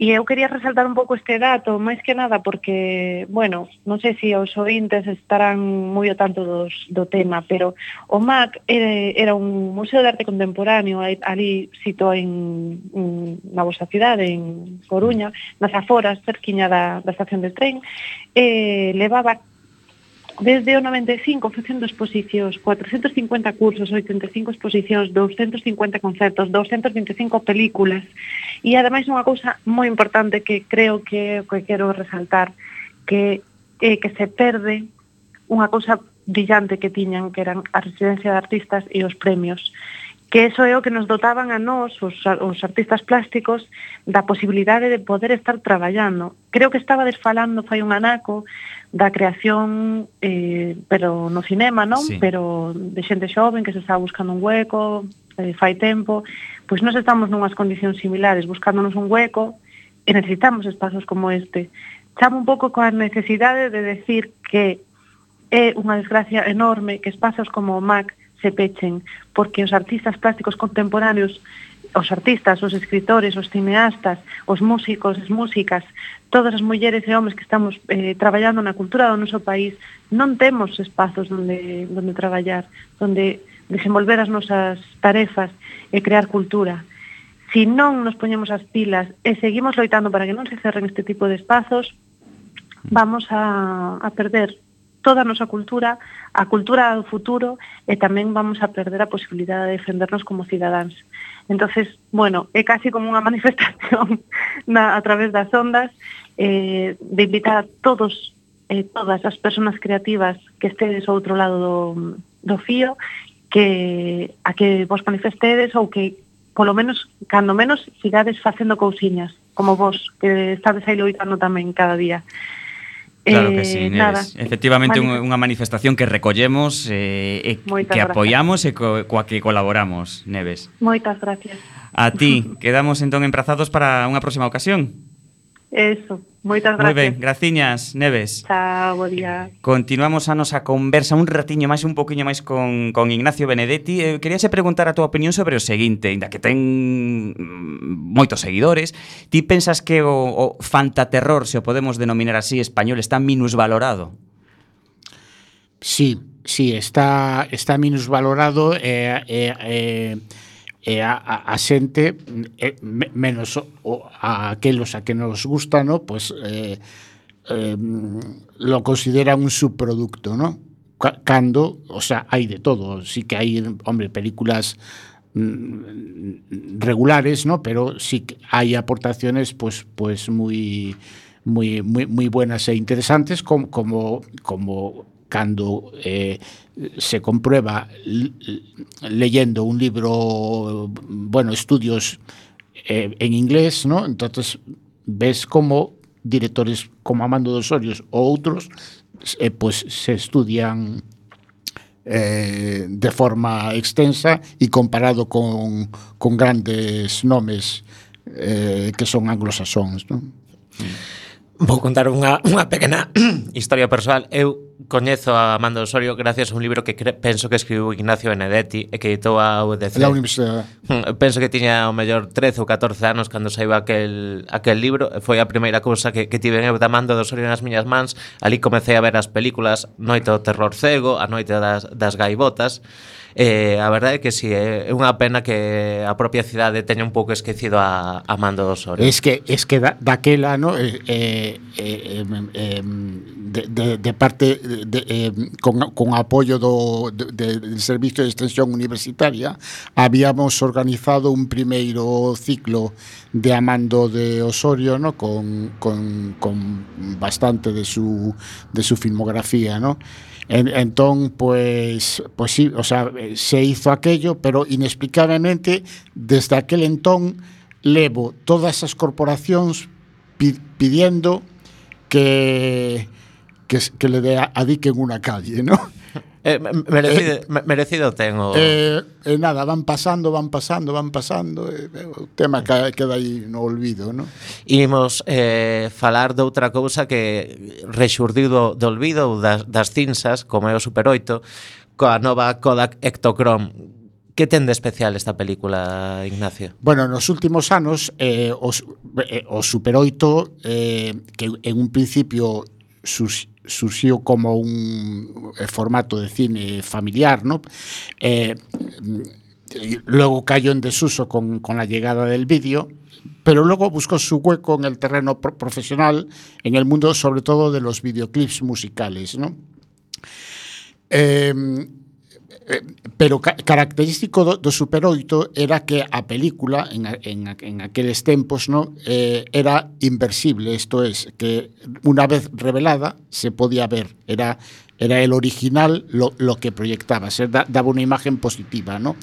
E eu quería resaltar un pouco este dato, máis que nada porque, bueno, non sei se os ointes estarán moi o tanto dos, do tema, pero o MAC era un museo de arte contemporáneo ali sito en, en na vosa cidade, en Coruña, nas aforas, cerquiña da, da estación de tren, e levaba desde o 95 facendo exposicións, 450 cursos, 85 exposicións, 250 concertos, 225 películas e ademais unha cousa moi importante que creo que, que quero resaltar que é eh, que se perde unha cousa brillante que tiñan que eran a residencia de artistas e os premios que eso é o que nos dotaban a nós, os, os artistas plásticos, da posibilidade de poder estar traballando. Creo que estaba desfalando fai un anaco da creación, eh, pero no cinema, non? Sí. Pero de xente xoven que se está buscando un hueco, eh, fai tempo, pois nós estamos nunhas condicións similares, buscándonos un hueco, e necesitamos espazos como este. Chamo un pouco coa necesidade de decir que é unha desgracia enorme que espazos como o MAC se pechen, porque os artistas plásticos contemporáneos os artistas, os escritores, os cineastas, os músicos, as músicas, todas as mulleres e homes que estamos eh, traballando na cultura do noso país, non temos espazos onde, onde traballar, onde desenvolver as nosas tarefas e crear cultura. Si non nos poñemos as pilas e seguimos loitando para que non se cerren este tipo de espazos, vamos a, a perder toda a nosa cultura, a cultura do futuro e tamén vamos a perder a posibilidade de defendernos como cidadáns. Entonces, bueno, é casi como unha [LAUGHS] manifestación na, a través das ondas eh, de invitar a todos eh, todas as persoas creativas que estedes ao outro lado do, do fío que a que vos manifestedes ou que polo menos, cando menos, sigades facendo cousiñas, como vos, que estades aí loitando tamén cada día. Claro que eh, sí, eh, nada. efectivamente Manif unha manifestación que recollemos eh, e Moitas que apoiamos e co, coa que colaboramos, Neves. Moitas gracias. A ti, [LAUGHS] quedamos entón emprazados para unha próxima ocasión. Eso, moitas gracias. Moi ben, graciñas, Neves. Chao, bo día. Continuamos a nosa conversa un ratiño máis, un poquinho máis con, con Ignacio Benedetti. Eh, queríase preguntar a túa opinión sobre o seguinte, inda que ten mm, moitos seguidores, ti pensas que o, o fantaterror, se o podemos denominar así, español, está minusvalorado? Sí, sí, está, está minusvalorado e... Eh, eh, eh, e a, a, e, me- menos o, a aquelos a que nos gusta, no? Pues eh, eh, lo consideran un subproducto, ¿no? Ca- Cando, o sea, hai de todo, sí que hai, hombre, películas mm, regulares, ¿no? Pero sí que hay aportaciones pues pues muy muy muy, muy buenas e interesantes como como cando eh, se comprueba leyendo un libro bueno estudios eh, en inglés no entonces ves como directores como Amando dos Orios o outros eh, pues se estudian de forma extensa y comparado con, con grandes nomes eh, que son anglosaxóns, non? Vou contar unha, unha pequena [CLEARS THROAT] historia personal. Eu coñezo a Amanda Osorio gracias a un libro que penso que escribiu Ignacio Benedetti e que editou a UDC. La universidade. Mm, penso que tiña o mellor 13 ou 14 anos cando saiu aquel, aquel libro. Foi a primeira cousa que, que tive eu da Amanda Osorio nas miñas mans. Ali comecei a ver as películas Noite do Terror Cego, A Noite das, das Gaivotas. Eh, a verdade é que si sí, é unha pena que a propia cidade teña un pouco esquecido a, a Mando do Osorio. Es que es que da, daquela, no, eh, eh, eh, eh, de, de, de parte de, eh, con, con apoio do de, de, Servicio de Extensión Universitaria habíamos organizado un primeiro ciclo de Amando de Osorio, no, con con con bastante de su de su filmografía, no? En, entón, pues, pues sí, o sea, se hizo aquello, pero inexplicablemente desde aquel entón levo todas as corporacións pi, pidiendo que que, que le de, adiquen unha calle, ¿no? Eh, merecido, eh, merecido ten o... Eh, eh, nada, van pasando, van pasando, van pasando eh, eh O tema que queda aí no olvido no? Imos eh, falar de outra cousa que rexurdiu do, do olvido das, das cinzas, como é o Super 8 Coa nova Kodak Ectochrome Que ten de especial esta película, Ignacio? Bueno, nos últimos anos eh, os, eh, o Super 8 eh, Que en un principio sus, surxiu como un eh, formato de cine familiar, ¿no? Eh, luego cayó en desuso con, con la llegada del vídeo, pero luego buscó su hueco en el terreno pro- profesional, en el mundo sobre todo de los videoclips musicales, ¿no? Eh, Eh, pero ca característico do, do Super 8 era que a película en, en, en aqueles tempos no eh, era inversible, isto es, que unha vez revelada se podía ver, era era el original lo, lo que proyectaba, se da, daba unha imagen positiva, ¿no?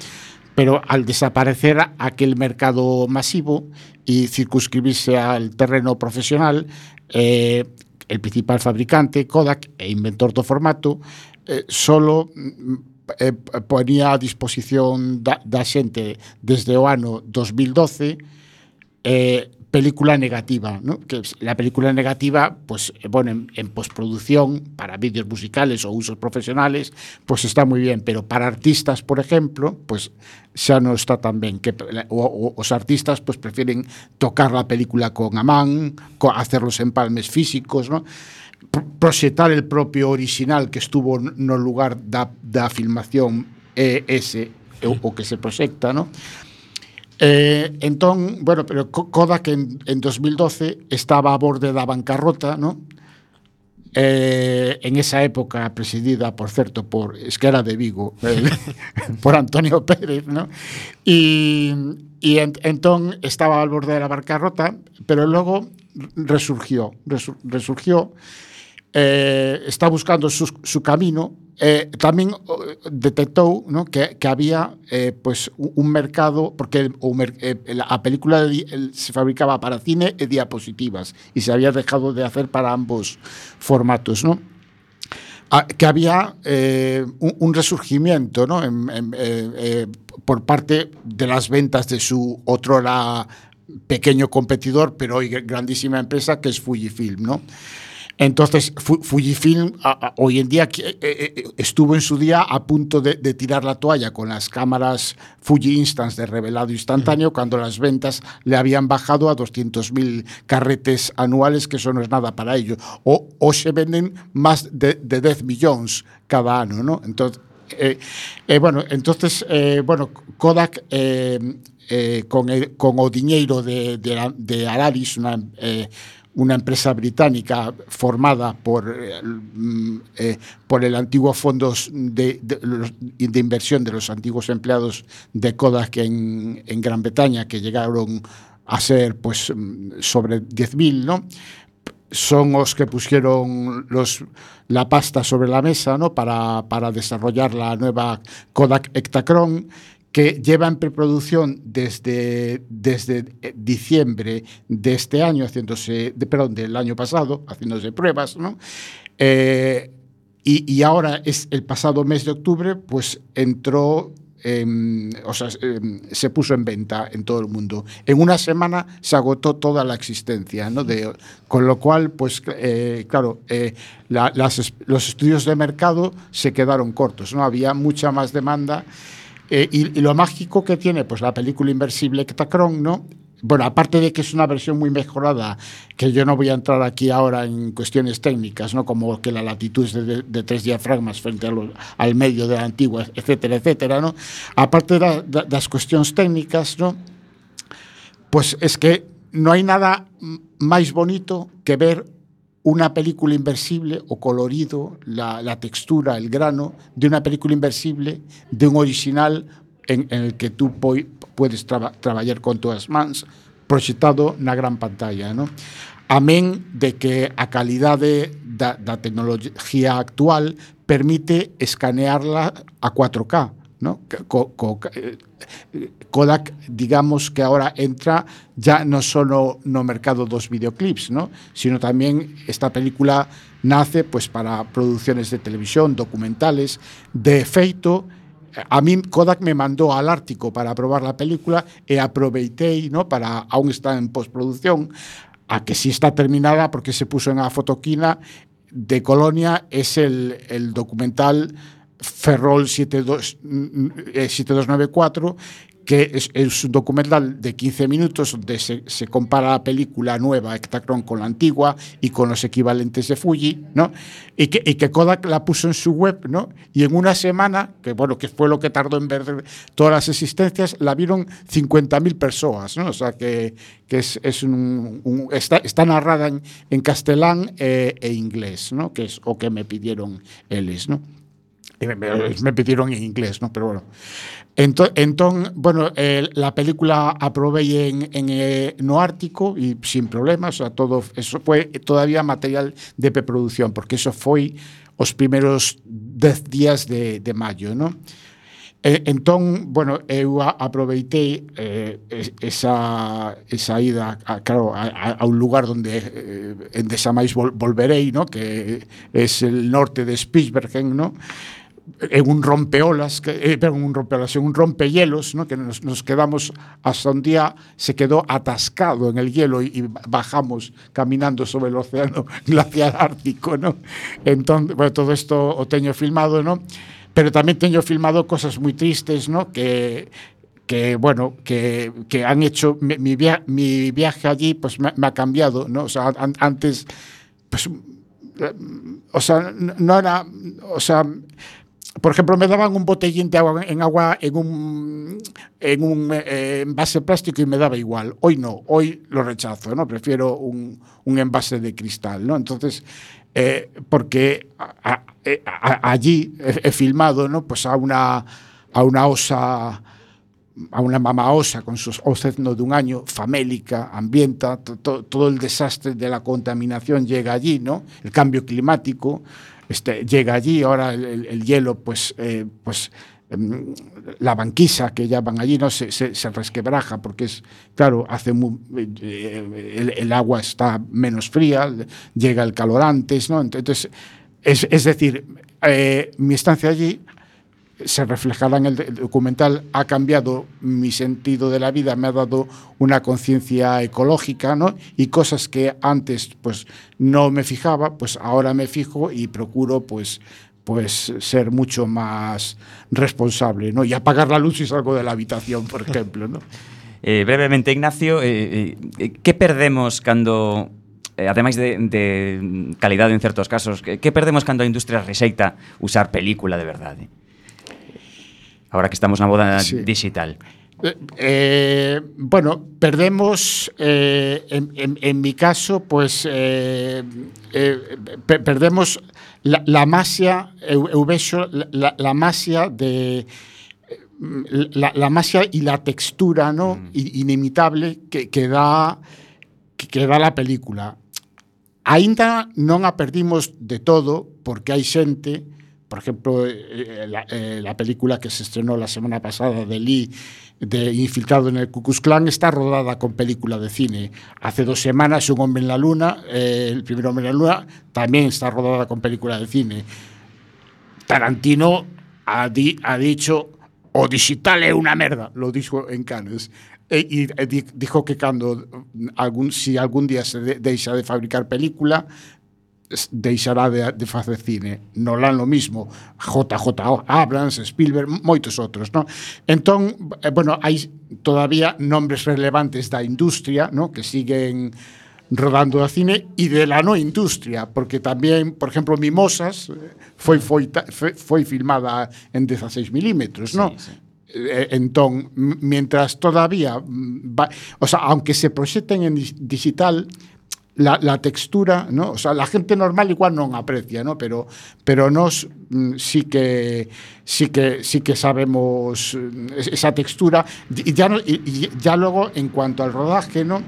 Pero al desaparecer aquel mercado masivo y circunscribirse al terreno profesional, eh, el principal fabricante, Kodak, e inventor do formato, eh, solo mm, eh, ponía a disposición da, da xente desde o ano 2012 eh, película negativa, ¿no? que la película negativa, pues eh, bueno, en, en, postproducción, para vídeos musicales o usos profesionales, pues está muy bien, pero para artistas, por ejemplo, pues xa no está tan ben que, o, o, os artistas pues prefieren tocar la película con a man, co, hacer los empalmes físicos, ¿no? proxetar el propio original que estuvo no lugar da, da filmación é ese o que se proxecta, no? Eh, entón, bueno, pero Kodak en, en 2012 estaba a borde da bancarrota, no? Eh, en esa época presidida, por certo, por Esquera de Vigo, eh, [LAUGHS] por Antonio Pérez, ¿no? Y, y en, entón estaba al borde de la bancarrota, pero luego resurgió, resur resurgió, eh, está buscando su, su camino, eh, tamén eh, detectou ¿no? que, que había eh, pues un mercado porque o eh, a película de el- se fabricaba para cine e diapositivas y se había dejado de hacer para ambos formatos, ¿no? Ah, que había eh, un, un resurgimiento ¿no? en, en, eh, eh, por parte de las ventas de su otrora pequeño competidor, pero hoy grandísima empresa, que es Fujifilm. ¿no? Entonces, Fujifilm a, a, hoy en día eh, eh, eh, estuvo en su día a punto de, de, tirar la toalla con las cámaras Fuji Instance de revelado instantáneo, uh -huh. cuando las ventas le habían bajado a 200.000 carretes anuales, que eso no es nada para ellos. O, o se venden más de, de 10 millones cada año, ¿no? Entonces, eh, eh, bueno, entonces, eh, bueno, Kodak eh, con, el, con o diñeiro de, de, de Araris, una eh, una empresa británica formada por, eh, mm, eh, por el antiguo fondos de, de, los- inversión de los antiguos empleados de Kodak en, en Gran Bretaña, que llegaron a ser pues mm, sobre 10.000, ¿no? son os que pusieron los, la pasta sobre la mesa ¿no? para, para desarrollar la nueva Kodak Ektacron que lleva en preproducción desde, desde eh, diciembre de este año, haciéndose, de, perdón, del año pasado, haciéndose pruebas, ¿no? Eh, y, y ahora es el pasado mes de octubre, pues entró em, o sea, em, se puso en venta en todo el mundo. En una semana se agotó toda la existencia, ¿no? De, con lo cual, pues eh, claro, eh, los estudios de mercado se quedaron cortos, ¿no? Había mucha más demanda. Eh, y, lo mágico que tiene, pues la película inversible Ektacron, ¿no? Bueno, aparte de que es una versión muy mejorada, que yo no voy a entrar aquí ahora en cuestiones técnicas, ¿no? como que la latitud es de, de- tres diafragmas frente al medio de la antigua, etcétera, etcétera. ¿no? Aparte de, de las cuestiones técnicas, ¿no? pues es que no hay nada m- máis bonito que ver una película inversible o colorido, la, la, textura, el grano de una película inversible, de un original en, en el que tú puedes traba, traballar con todas mans, proxectado na gran pantalla. ¿no? Amén de que a calidade da, da tecnología actual permite escanearla a 4K, ¿no? Co, co, eh, Kodak, digamos que ahora entra ya no solo no mercado dos videoclips, ¿no? sino también esta película nace pues para producciones de televisión, documentales, de efecto. A mí Kodak me mandó al Ártico para probar la película e aproveitei, ¿no? para aún está en postproducción, a que sí está terminada porque se puso en la fotoquina de Colonia es el, el documental Ferrol 72, mm, eh, 7294, que es, es un documental de 15 minutos donde se, compara la película nueva Ektacron con la antigua y con los equivalentes de Fuji, ¿no? Y que, y Kodak la puso en su web, ¿no? Y en una semana, que bueno, que fue lo que tardó en ver todas las existencias, la vieron 50.000 personas, ¿no? O sea que, que es, está, narrada en, en castelán eh, e inglés, ¿no? Que es o que me pidieron ellos, ¿no? Eh. me pidieron en inglés, ¿no? Pero bueno. Entón, bueno, eh, la película aprobei en, en eh, no ártico e sin problemas, a todo eso foi todavía material de preproducción, porque eso foi os primeros 10 días de, de maio, ¿no? E, entón, bueno, eu aproveitei eh, esa, esa ida, a, claro, a, a un lugar donde eh, en desamais vol, volverei, ¿no? Que é el norte de Spitsbergen, ¿no? En un rompeolas, eh, un rompeolas, en un rompehielos, ¿no? que nos, nos quedamos hasta un día, se quedó atascado en el hielo y, y bajamos caminando sobre el océano [LAUGHS] glaciar ártico, ¿no? Entonces, bueno, todo esto o teño filmado, ¿no? Pero también teño filmado cosas muy tristes, ¿no? Que, que bueno, que, que han hecho mi, mi, via mi viaje allí, pues me, me ha cambiado, ¿no? O sea, an antes, pues, eh, o sea, no era, o sea, por ejemplo, me daban un botellín de agua en agua en un en un eh, envase plástico y me daba igual. Hoy no, hoy lo rechazo, ¿no? Prefiero un, un envase de cristal, ¿no? Entonces, eh, porque a, allí he, filmado, ¿no? Pues a una a una osa a una mamá osa con sus ocezno de un año, famélica, ambienta, to, to, todo el desastre de la contaminación llega allí, ¿no? El cambio climático este, llega allí, ahora el, el, el hielo, pues, eh, pues eh, la banquisa que llaman allí, ¿no? Se, se, se resquebraja porque es, claro, hace muy, eh, el, el, agua está menos fría, llega el calor antes, ¿no? Entonces, es, es decir, eh, mi estancia allí se reflejará en el, documental, ha cambiado mi sentido de la vida, me ha dado una conciencia ecológica, ¿no? Y cosas que antes, pues, no me fijaba, pues ahora me fijo y procuro, pues, pues ser mucho más responsable, ¿no? Y apagar la luz si salgo de la habitación, por [LAUGHS] ejemplo, ¿no? Eh, brevemente, Ignacio, eh, eh, que perdemos cando eh, ademais de, de calidade en certos casos, que perdemos cando a industria rexeita usar película de verdade? Ahora que estamos na boda sí. digital. Eh, eh, bueno, perdemos, eh, en, en, en, mi caso, pues eh, eh, perdemos la, la masia, eu, eu vexo la, la masia de... Eh, la, la masia e la textura ¿no? Mm. inimitable que, que dá que, que dá la película. Ainda non a perdimos de todo porque hai xente Por ejemplo, eh, eh, la, eh, la, película que se estrenó la semana pasada de Lee, de Infiltrado en el Ku Klux Klan, está rodada con película de cine. Hace dos semanas, Un hombre en la luna, eh, El primer hombre en la luna, también está rodada con película de cine. Tarantino ha, di, ha dicho, o digital es una merda, lo dijo en Cannes. Y eh, dijo que cuando algún, si algún día se de, deja de fabricar película, deixará de, de facer cine. Nolan lo mismo, JJ Abrams, Spielberg, moitos outros, ¿no? Entón, eh, bueno, hai todavía nombres relevantes da industria, ¿no? Que siguen rodando a cine e de la no industria, porque tamén, por exemplo, Mimosas eh, foi foi, foi filmada en 16 milímetros, ¿no? Sí, sí. Eh, entón, mientras todavía, mm, va, o sea, aunque se proxecten en digital, la, la textura, ¿no? O sea, la gente normal igual non aprecia, ¿no? Pero pero nos mm, sí que sí que sí que sabemos mm, es- esa textura y ya y, ya luego en cuanto al rodaje, ¿no?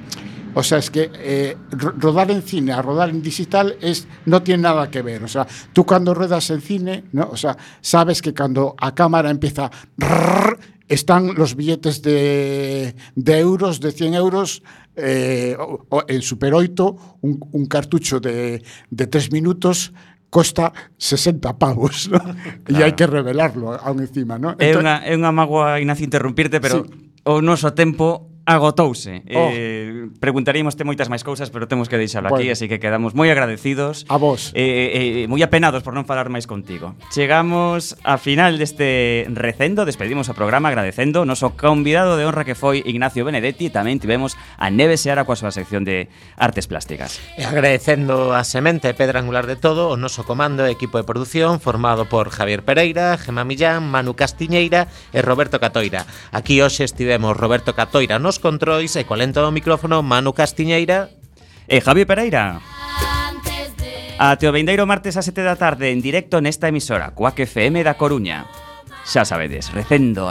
O sea, es que eh, ro- rodar en cine a rodar en digital es no tiene nada que ver. O sea, tú cuando ruedas en cine, ¿no? O sea, sabes que cuando a cámara empieza rrr, están los billetes de, de euros, de 100 euros, eh, o, o en Super 8, un, un cartucho de, de 3 minutos costa 60 pavos, ¿no? [LAUGHS] Claro. E hai que revelarlo aún encima, ¿no? Entón... É unha é unha mágoa Ignacio interrumpirte, pero sí. o noso tempo agotouse. Oh. Eh, preguntaríamoste moitas máis cousas, pero temos que deixalo bueno. aquí, así que quedamos moi agradecidos. A vos. Eh, eh, eh, moi apenados por non falar máis contigo. Chegamos a final deste recendo, despedimos o programa agradecendo o noso convidado de honra que foi Ignacio Benedetti e tamén tivemos a Neve Seara coa súa sección de artes plásticas. E agradecendo a semente pedra angular de todo, o noso comando e equipo de produción formado por Javier Pereira, Gemma Millán, Manu Castiñeira e Roberto Catoira. Aquí hoxe estivemos Roberto Catoira nos controis e colento do micrófono Manu Castiñeira eh, e Javi Pereira. Ate o vendeiro martes a 7 da tarde en directo nesta emisora Coac FM da Coruña. Xa sabedes, recendo